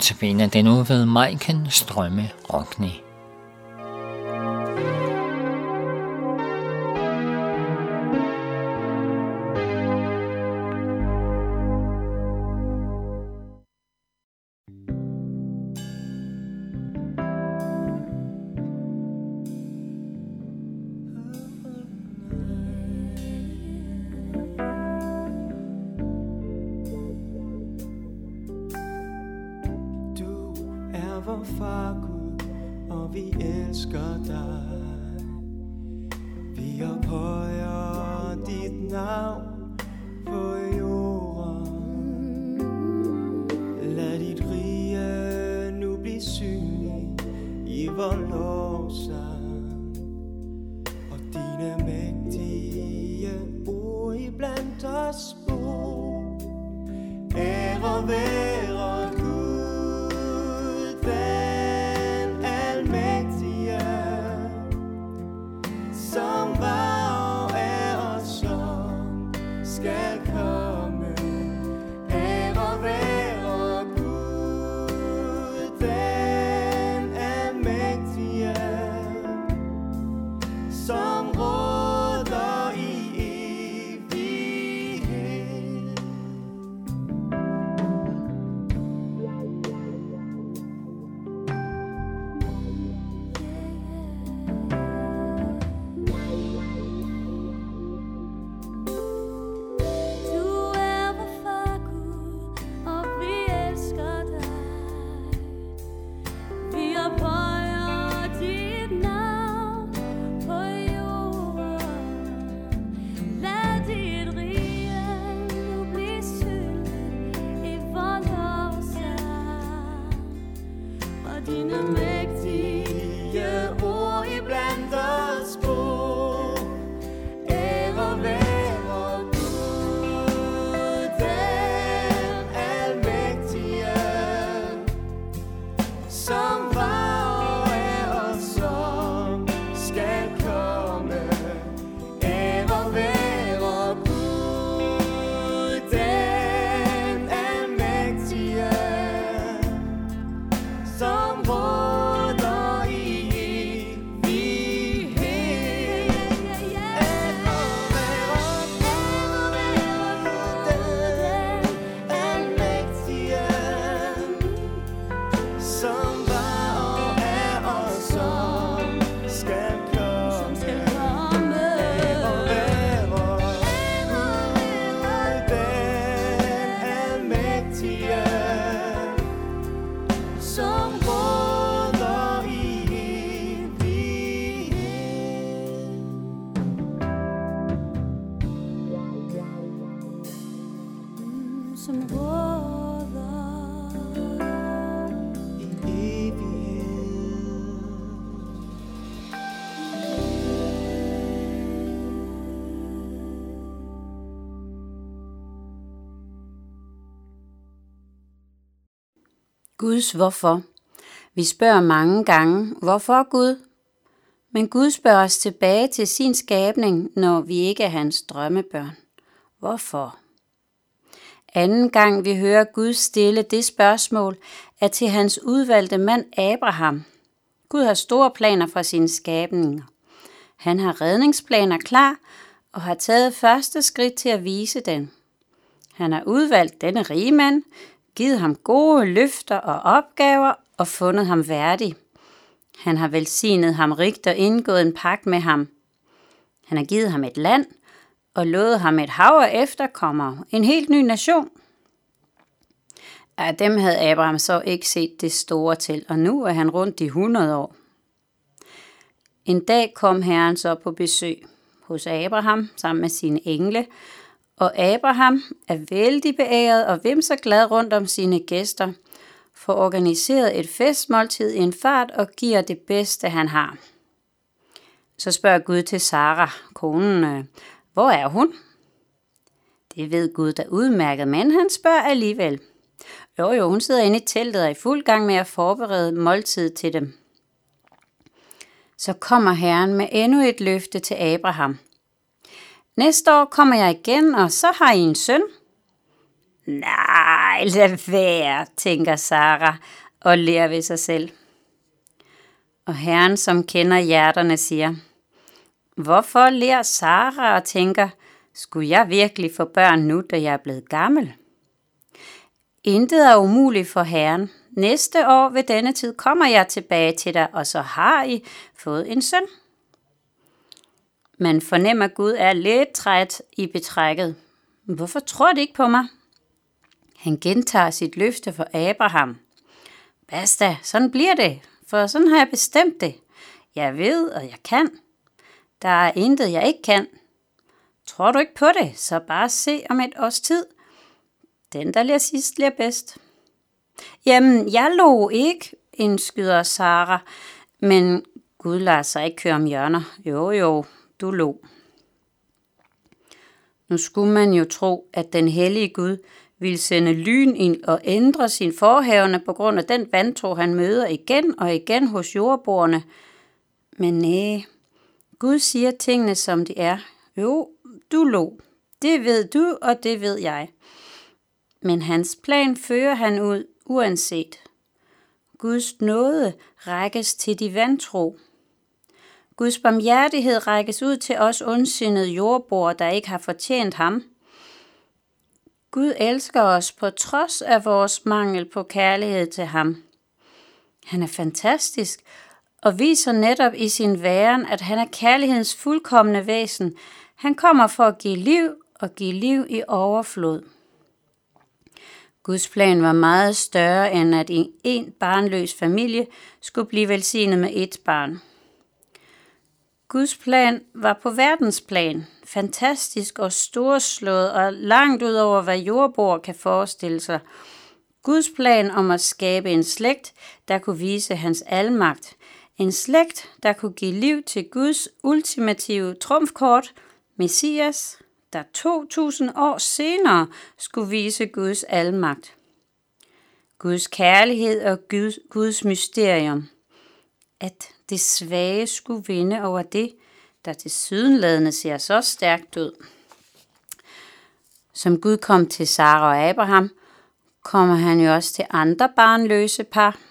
Notabene den nu Majken Strømme Rockney. I vor. Og dine mægtige ord i os bo. Ære være som råder i evighed. Guds hvorfor. Vi spørger mange gange, hvorfor Gud? Men Gud spørger os tilbage til sin skabning, når vi ikke er hans drømmebørn. Hvorfor? Anden gang vi hører Gud stille det spørgsmål, er til hans udvalgte mand Abraham. Gud har store planer for sine skabninger. Han har redningsplaner klar og har taget første skridt til at vise den. Han har udvalgt denne rige mand, givet ham gode løfter og opgaver og fundet ham værdig. Han har velsignet ham rigt og indgået en pagt med ham. Han har givet ham et land og lovet ham et hav af efterkommere, en helt ny nation. Af dem havde Abraham så ikke set det store til, og nu er han rundt i 100 år. En dag kom Herren så på besøg hos Abraham sammen med sine engle, og Abraham er vældig beæret og vimser glad rundt om sine gæster, får organiseret et festmåltid i en fart og giver det bedste, han har. Så spørger Gud til Sara, konen, øh, hvor er hun? Det ved Gud da udmærket, men han spørger alligevel. Jo jo, hun sidder inde i teltet og er i fuld gang med at forberede måltid til dem. Så kommer Herren med endnu et løfte til Abraham. Næste år kommer jeg igen, og så har I en søn. Nej, lad være, tænker Sara og lærer ved sig selv. Og Herren, som kender hjerterne, siger, Hvorfor ler Sara og tænker, skulle jeg virkelig få børn nu, da jeg er blevet gammel? Intet er umuligt for Herren. Næste år ved denne tid kommer jeg tilbage til dig, og så har I fået en søn. Man fornemmer, at Gud er lidt træt i betrækket. Hvorfor tror de ikke på mig? Han gentager sit løfte for Abraham. Basta, sådan bliver det, for sådan har jeg bestemt det. Jeg ved, og jeg kan. Der er intet, jeg ikke kan. Tror du ikke på det, så bare se om et års tid. Den, der lærer sidst, lærer bedst. Jamen, jeg lå ikke, indskyder Sara, men Gud lader sig ikke køre om hjørner. Jo, jo, du lå. Nu skulle man jo tro, at den hellige Gud ville sende lyn ind og ændre sin forhavne på grund af den vantro, han møder igen og igen hos jordboerne. Men nej, Gud siger tingene, som de er. Jo, du lå. Det ved du, og det ved jeg. Men hans plan fører han ud uanset. Guds nåde rækkes til de vantro. Guds barmhjertighed rækkes ud til os ondsindede jordboer, der ikke har fortjent ham. Gud elsker os på trods af vores mangel på kærlighed til ham. Han er fantastisk og viser netop i sin væren, at han er kærlighedens fuldkommende væsen. Han kommer for at give liv og give liv i overflod. Guds plan var meget større end at en barnløs familie skulle blive velsignet med et barn. Guds plan var på verdensplan, fantastisk og storslået og langt ud over, hvad jordbor kan forestille sig. Guds plan om at skabe en slægt, der kunne vise hans almagt. En slægt, der kunne give liv til Guds ultimative trumfkort, Messias, der 2000 år senere skulle vise Guds almagt. Guds kærlighed og Guds, Guds mysterium. At det svage skulle vinde over det, der til sydenladende ser så stærkt ud. Som Gud kom til Sara og Abraham, kommer han jo også til andre barnløse par.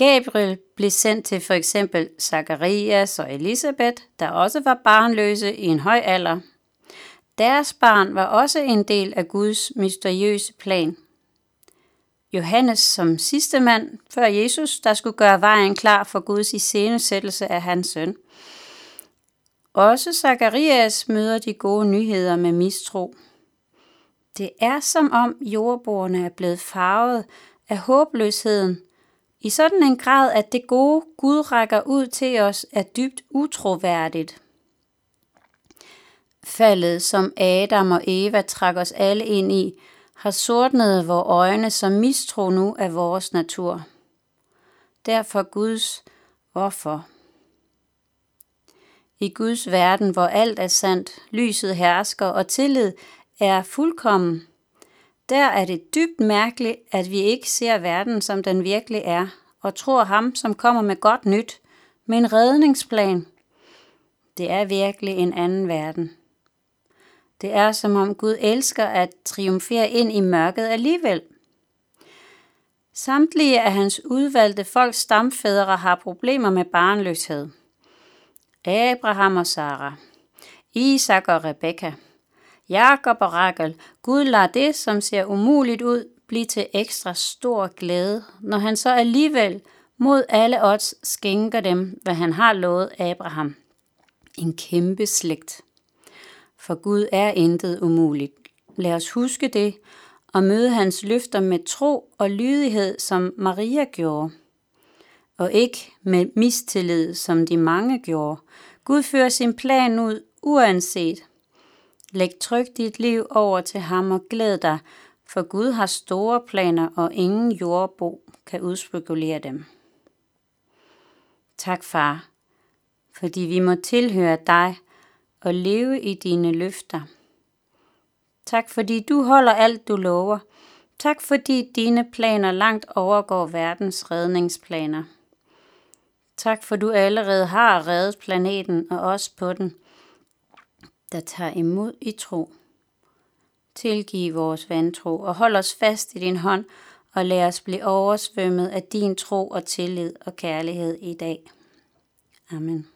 Gabriel blev sendt til for eksempel Zacharias og Elisabeth, der også var barnløse i en høj alder. Deres barn var også en del af Guds mysteriøse plan. Johannes som sidste mand før Jesus, der skulle gøre vejen klar for Guds iscenesættelse af hans søn. Også Zacharias møder de gode nyheder med mistro. Det er som om jordboerne er blevet farvet af håbløsheden i sådan en grad, at det gode Gud rækker ud til os er dybt utroværdigt. Faldet, som Adam og Eva trak os alle ind i, har sortnet vores øjne, som mistro nu af vores natur. Derfor Guds hvorfor. I Guds verden, hvor alt er sandt, lyset hersker og tillid er fuldkommen, der er det dybt mærkeligt, at vi ikke ser verden, som den virkelig er, og tror ham, som kommer med godt nyt, med en redningsplan. Det er virkelig en anden verden. Det er som om Gud elsker at triumfere ind i mørket alligevel. Samtlige af hans udvalgte folks stamfædre har problemer med barnløshed. Abraham og Sara, Isak og Rebekka, Jakob og Rakel, Gud lader det, som ser umuligt ud, blive til ekstra stor glæde, når han så alligevel mod alle odds skænker dem, hvad han har lovet Abraham. En kæmpe slægt. For Gud er intet umuligt. Lad os huske det og møde hans løfter med tro og lydighed, som Maria gjorde. Og ikke med mistillid, som de mange gjorde. Gud fører sin plan ud uanset. Læg trygt dit liv over til ham og glæd dig, for Gud har store planer, og ingen jordbo kan udspekulere dem. Tak, far, fordi vi må tilhøre dig og leve i dine løfter. Tak, fordi du holder alt, du lover. Tak, fordi dine planer langt overgår verdens redningsplaner. Tak, for du allerede har reddet planeten og os på den, der tager imod i tro. Tilgiv vores vantro og hold os fast i din hånd og lad os blive oversvømmet af din tro og tillid og kærlighed i dag. Amen.